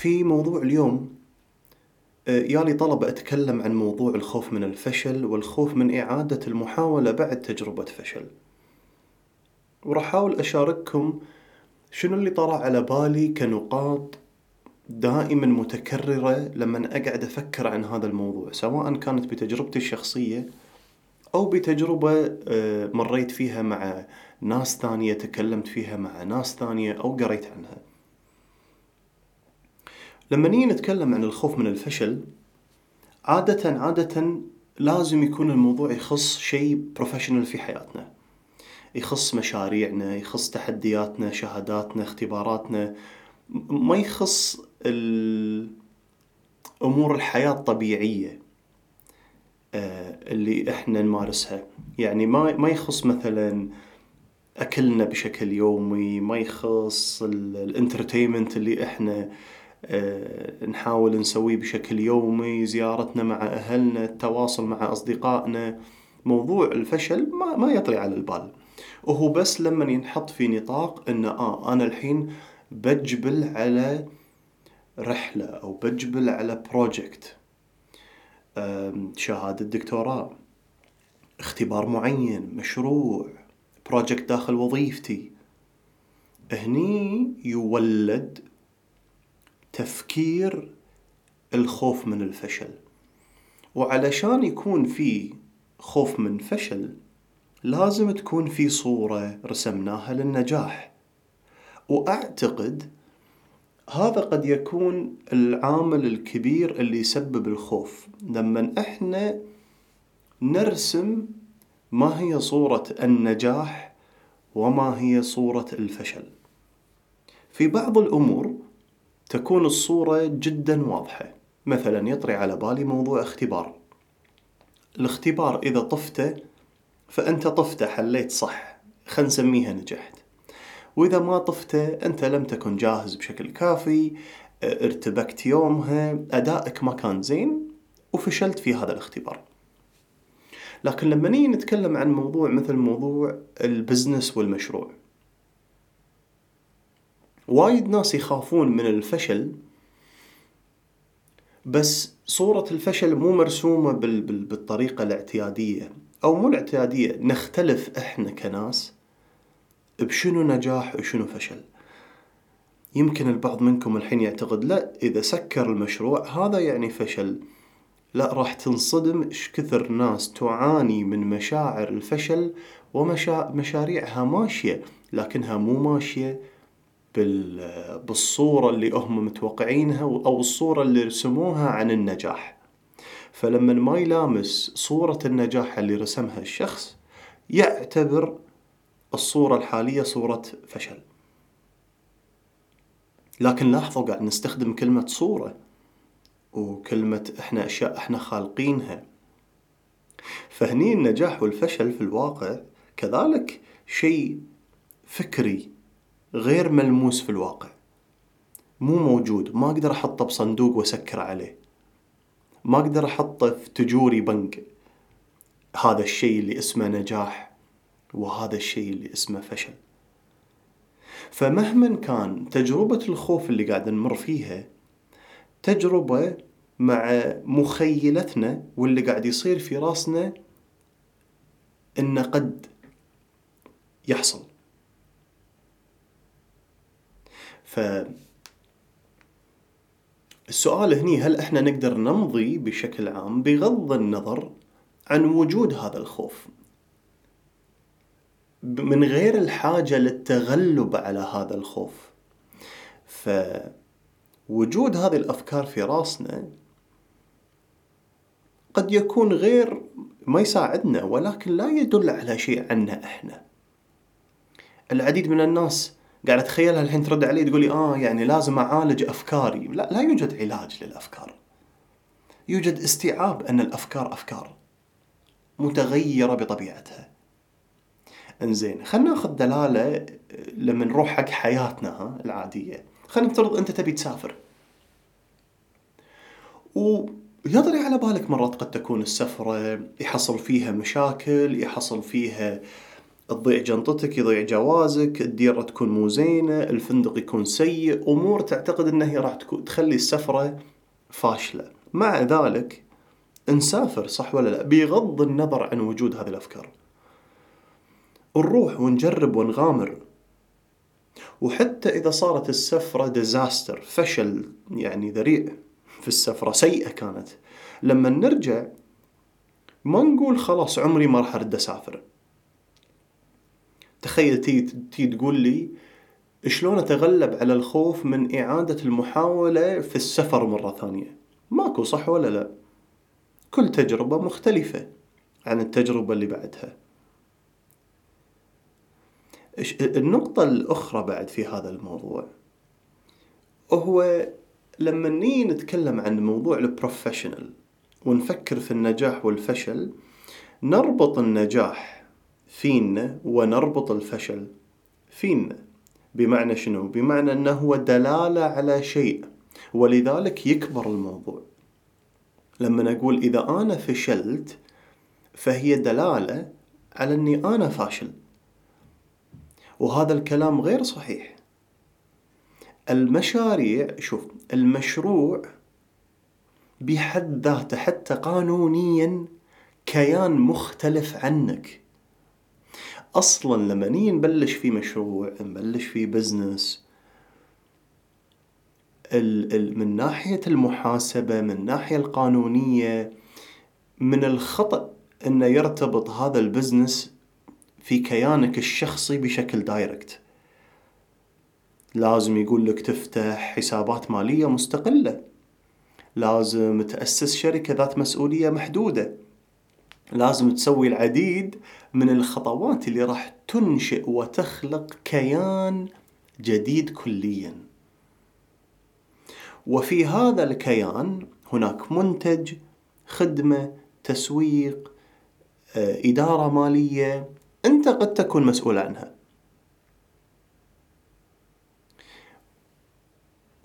في موضوع اليوم آه، يالي طلب أتكلم عن موضوع الخوف من الفشل والخوف من إعادة المحاولة بعد تجربة فشل. وراح أحاول أشارككم شنو اللي طرأ على بالي كنقاط دائما متكررة لما أقعد أفكر عن هذا الموضوع سواء كانت بتجربتي الشخصية أو بتجربة آه، مريت فيها مع ناس ثانية تكلمت فيها مع ناس ثانية أو قريت عنها. لما نيجي نتكلم عن الخوف من الفشل عادة عادة لازم يكون الموضوع يخص شيء professional في حياتنا. يخص مشاريعنا يخص تحدياتنا شهاداتنا اختباراتنا. ما يخص أمور الحياة الطبيعية آه، اللي إحنا نمارسها. يعني ما ما يخص مثلا أكلنا بشكل يومي ما يخص ال entertainment اللي إحنا نحاول نسويه بشكل يومي زيارتنا مع أهلنا التواصل مع أصدقائنا. موضوع الفشل ما, ما يطري على البال. وهو بس لما ينحط في نطاق أن آه أنا الحين بجبل على رحلة أو بجبل على project شهادة دكتوراه. اختبار معين مشروع project داخل وظيفتي. هني يولد تفكير الخوف من الفشل. وعلشان يكون في خوف من فشل لازم تكون في صورة رسمناها للنجاح. وأعتقد هذا قد يكون العامل الكبير اللي يسبب الخوف. لما إحنا نرسم ما هي صورة النجاح وما هي صورة الفشل. في بعض الأمور تكون الصورة جدا واضحة. مثلا يطري على بالي موضوع اختبار. الاختبار إذا طفته فأنت طفته حليت صح. خل نسميها نجحت. وإذا ما طفته أنت لم تكن جاهز بشكل كافي ارتبكت يومها أدائك ما كان زين وفشلت في هذا الاختبار. لكن لما نيجي نتكلم عن موضوع مثل موضوع البزنس والمشروع وايد ناس يخافون من الفشل بس صورة الفشل مو مرسومة بال بال بالطريقة الاعتيادية أو مو الاعتيادية نختلف إحنا كناس بشنو نجاح وشنو فشل. يمكن البعض منكم الحين يعتقد لا إذا سكر المشروع هذا يعني فشل. لا راح تنصدم إيش كثر ناس تعاني من مشاعر الفشل ومشاريعها ماشية لكنها مو ماشية. بالصورة اللي هم متوقعينها أو الصورة اللي رسموها عن النجاح. فلما ما يلامس صورة النجاح اللي رسمها الشخص يعتبر الصورة الحالية صورة فشل. لكن لاحظوا قاعد نستخدم كلمة صورة وكلمة إحنا أشياء إحنا خالقينها. فهني النجاح والفشل في الواقع كذلك شيء فكري غير ملموس في الواقع. مو موجود. ما أقدر أحطه بصندوق وأسكر عليه. ما أقدر أحطه في تجوري بنك. هذا الشيء اللي اسمه نجاح وهذا الشيء اللي اسمه فشل. فمهما كان تجربة الخوف اللي قاعد نمر فيها تجربة مع مخيلتنا واللي قاعد يصير في راسنا إنه قد يحصل. ف السؤال هني هل إحنا نقدر نمضي بشكل عام بغض النظر عن وجود هذا الخوف؟ من غير الحاجة للتغلب على هذا الخوف. فوجود هذه الأفكار في راسنا قد يكون غير ما يساعدنا ولكن لا يدل على شيء عنا إحنا. العديد من الناس قاعد أتخيلها الحين ترد علي تقول لي آه يعني لازم أعالج أفكاري. لا لا يوجد علاج للأفكار. يوجد استيعاب أن الأفكار أفكار متغيرة بطبيعتها. إنزين خلينا ناخذ دلالة لما نروح حق حياتنا ها العادية. خلينا نفترض أنت تبي تسافر. ويطري على بالك مرات قد تكون السفرة يحصل فيها مشاكل يحصل فيها تضيع جنطتك يضيع جوازك الديرة تكون مو زينة الفندق يكون سيء أمور تعتقد أنها راح تخلي السفرة فاشلة. مع ذلك نسافر صح ولا لا؟ بغض النظر عن وجود هذه الأفكار. نروح ونجرب ونغامر. وحتى إذا صارت السفرة disaster فشل يعني ذريع في السفرة سيئة كانت. لما نرجع ما نقول خلاص عمري ما راح أرد أسافر. تخيل تي, تي تقول لي شلون أتغلب على الخوف من إعادة المحاولة في السفر مرة ثانية؟ ماكو صح ولا لا؟ كل تجربة مختلفة عن التجربة اللي بعدها. النقطة الأخرى بعد في هذا الموضوع هو لما نيجي نتكلم عن موضوع البروفيشنال ونفكر في النجاح والفشل نربط النجاح فينا ونربط الفشل. فينا بمعنى شنو؟ بمعنى أنه هو دلالة على شيء ولذلك يكبر الموضوع. لما أقول إذا أنا فشلت فهي دلالة على أني أنا فاشل. وهذا الكلام غير صحيح. المشاريع شوف المشروع بحد ذاته حتى قانونيا كيان مختلف عنك. أصلا لما نيجي نبلش في مشروع نبلش في business من ناحية المحاسبة من الناحية القانونية من الخطأ إنه يرتبط هذا ال business في كيانك الشخصي بشكل direct لازم يقول لك تفتح حسابات مالية مستقلة. لازم تأسس شركة ذات مسؤولية محدودة. لازم تسوي العديد من الخطوات اللي راح تنشئ وتخلق كيان جديد كليا. وفي هذا الكيان هناك منتج خدمة تسويق آه، إدارة مالية أنت قد تكون مسؤول عنها.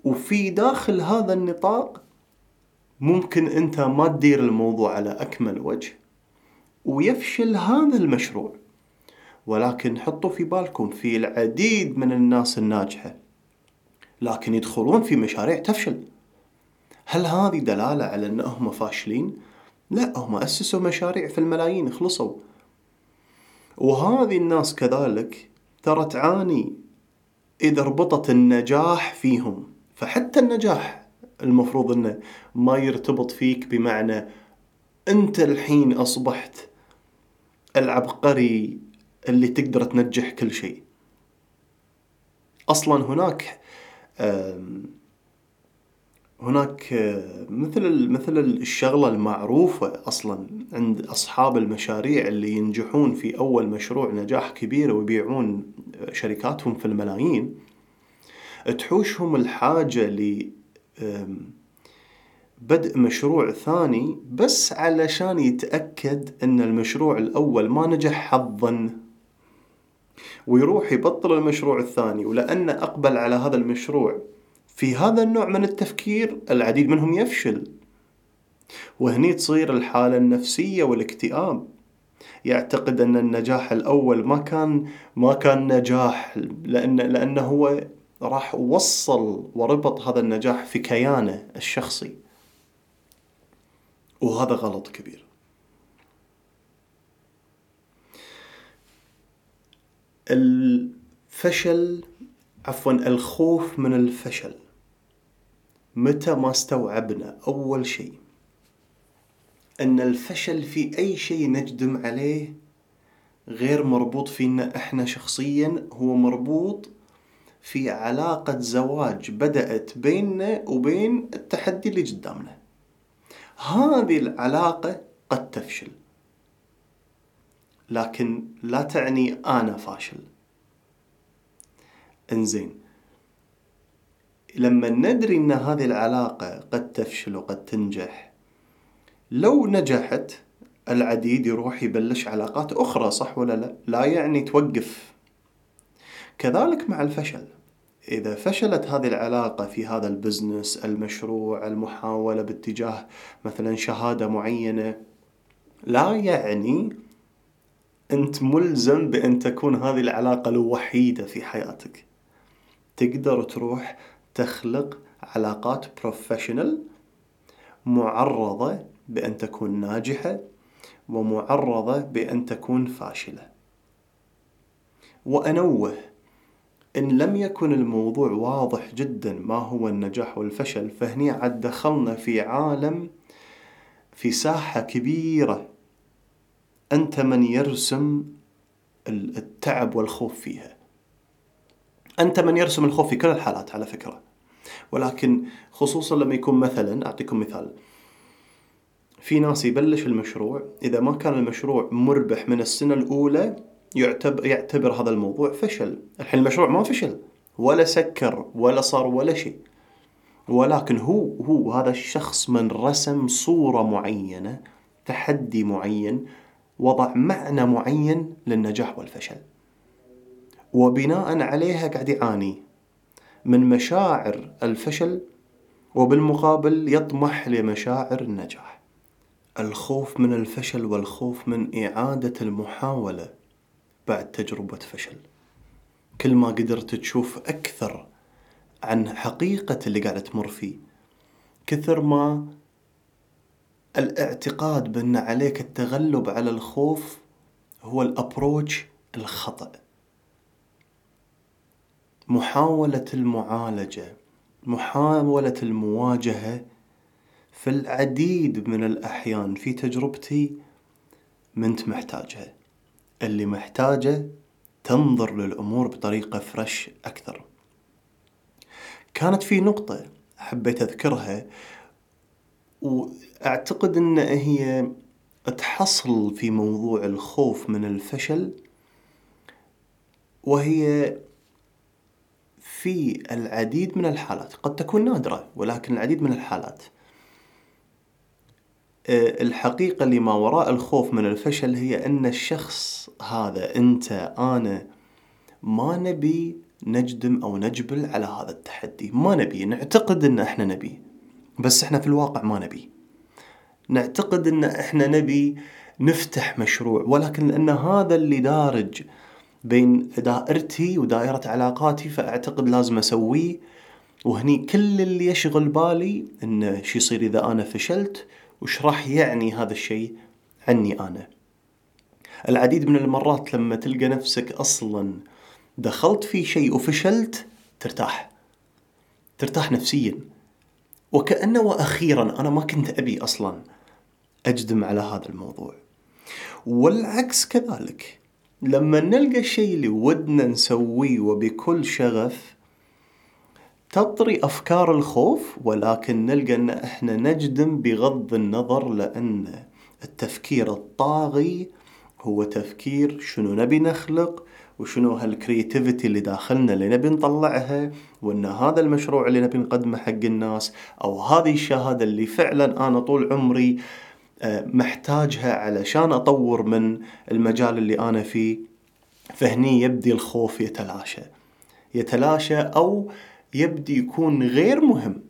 وفي داخل هذا النطاق ممكن أنت ما تدير الموضوع على أكمل وجه. ويفشل هذا المشروع. ولكن حطوا في بالكم في العديد من الناس الناجحة. لكن يدخلون في مشاريع تفشل. هل هذه دلالة على أنهم فاشلين؟ لا هم أسسوا مشاريع في الملايين خلصوا. وهذه الناس كذلك ترى تعاني إذا ربطت النجاح فيهم. فحتى النجاح المفروض إنه ما يرتبط فيك بمعنى أنت الحين أصبحت العبقري اللي تقدر تنجح كل شيء. أصلا هناك هناك آه، مثل مثل الشغلة المعروفة أصلا عند أصحاب المشاريع اللي ينجحون في أول مشروع نجاح كبير ويبيعون شركاتهم في الملايين تحوشهم الحاجة ل بدء مشروع ثاني بس علشان يتأكد إن المشروع الأول ما نجح حظا. ويروح يبطل المشروع الثاني ولأنه أقبل على هذا المشروع في هذا النوع من التفكير العديد منهم يفشل. وهني تصير الحالة النفسية والاكتئاب. يعتقد أن النجاح الأول ما كان ما كان نجاح لأن لأنه هو راح وصل وربط هذا النجاح في كيانه الشخصي. وهذا غلط كبير. الفشل عفوا الخوف من الفشل. متى ما استوعبنا أول شيء أن الفشل في أي شيء نجدم عليه غير مربوط فينا إحنا شخصيا هو مربوط في علاقة زواج بدأت بيننا وبين التحدي اللي قدامنا. هذه العلاقة قد تفشل. لكن لا تعني أنا فاشل. إنزين لما ندري إن هذه العلاقة قد تفشل وقد تنجح لو نجحت العديد يروح يبلش علاقات أخرى صح ولا لا؟ لا يعني توقف. كذلك مع الفشل. إذا فشلت هذه العلاقة في هذا البزنس المشروع المحاولة باتجاه مثلا شهادة معينة لا يعني أنت ملزم بأن تكون هذه العلاقة الوحيدة في حياتك. تقدر تروح تخلق علاقات بروفيشنال معرضة بأن تكون ناجحة ومعرضة بأن تكون فاشلة. وأنوه إن لم يكن الموضوع واضح جدا ما هو النجاح والفشل فهني عاد دخلنا في عالم في ساحة كبيرة أنت من يرسم التعب والخوف فيها. أنت من يرسم الخوف في كل الحالات على فكرة. ولكن خصوصا لما يكون مثلا أعطيكم مثال. في ناس يبلش المشروع إذا ما كان المشروع مربح من السنة الأولى يعتبر, يعتبر هذا الموضوع فشل. الحين المشروع ما فشل. ولا سكر ولا صار ولا شيء. ولكن هو هو هذا الشخص من رسم صورة معينة تحدي معين وضع معنى معين للنجاح والفشل. وبناء عليها قاعد يعاني. من مشاعر الفشل وبالمقابل يطمح لمشاعر النجاح. الخوف من الفشل والخوف من إعادة المحاولة. بعد تجربة فشل. كل ما قدرت تشوف أكثر عن حقيقة اللي قاعد تمر فيه كثر ما الاعتقاد بأن عليك التغلب على الخوف هو الأبروتش الخطأ. محاولة المعالجة محاولة المواجهة في العديد من الأحيان في تجربتي منت محتاجها. اللي محتاجة تنظر للأمور بطريقة فرش أكثر. كانت في نقطة حبيت أذكرها وأعتقد أن هي تحصل في موضوع الخوف من الفشل وهي في العديد من الحالات قد تكون نادرة ولكن العديد من الحالات. الحقيقة اللي ما وراء الخوف من الفشل هي أن الشخص هذا أنت أنا ما نبي نجدم أو نجبل على هذا التحدي. ما نبي نعتقد أن إحنا نبي بس إحنا في الواقع ما نبي. نعتقد أن إحنا نبي نفتح مشروع ولكن لأن هذا اللي دارج بين دائرتي ودائرة علاقاتي فأعتقد لازم أسويه. وهني كل اللي يشغل بالي انه شو يصير إذا أنا فشلت وش راح يعني هذا الشيء عني أنا. العديد من المرات لما تلقى نفسك أصلا دخلت في شيء وفشلت ترتاح. ترتاح نفسيا. وكأنه وأخيرا أنا ما كنت أبي أصلا أجدم على هذا الموضوع. والعكس كذلك. لما نلقى الشيء اللي ودنا نسويه وبكل شغف تطري أفكار الخوف ولكن نلقى أن إحنا نجدم بغض النظر لأن التفكير الطاغي هو تفكير شنو نبي نخلق وشنو هالكرياتيفيتي اللي داخلنا اللي نبي نطلعها وأن هذا المشروع اللي نبي نقدمه حق الناس أو هذه الشهادة اللي فعلا أنا طول عمري آه، محتاجها علشان أطور من المجال اللي أنا فيه فهني يبدي الخوف يتلاشى. يتلاشى أو يبدي يكون غير مهم.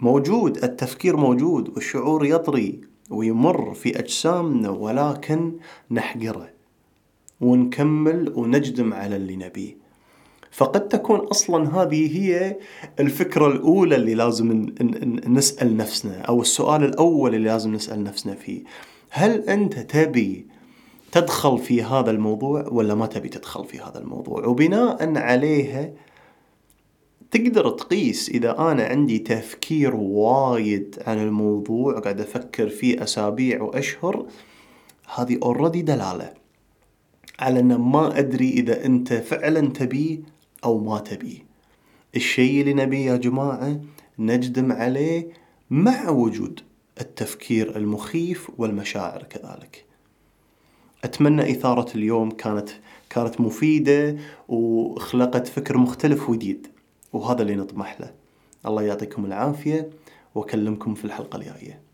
موجود التفكير موجود والشعور يطري ويمر في أجسامنا ولكن نحقره ونكمل ونجدم على اللي نبيه. فقد تكون أصلا هذه هي الفكرة الأولى اللي لازم نسأل نفسنا أو السؤال الأول اللي لازم نسأل نفسنا فيه. هل أنت تبي تدخل في هذا الموضوع ولا ما تبي تدخل في هذا الموضوع؟ وبناء عليها تقدر تقيس إذا أنا عندي تفكير وايد عن الموضوع قاعد أفكر فيه أسابيع وأشهر هذه اوريدي دلالة على أن ما أدري إذا أنت فعلا تبيه أو ما تبيه الشيء اللي نبيه يا جماعة نجدم عليه مع وجود التفكير المخيف والمشاعر كذلك. أتمنى إثارة اليوم كانت كانت مفيدة وخلقت فكر مختلف وجديد. وهذا اللي نطمح له. الله يعطيكم العافية وأكلمكم في الحلقة الجاية.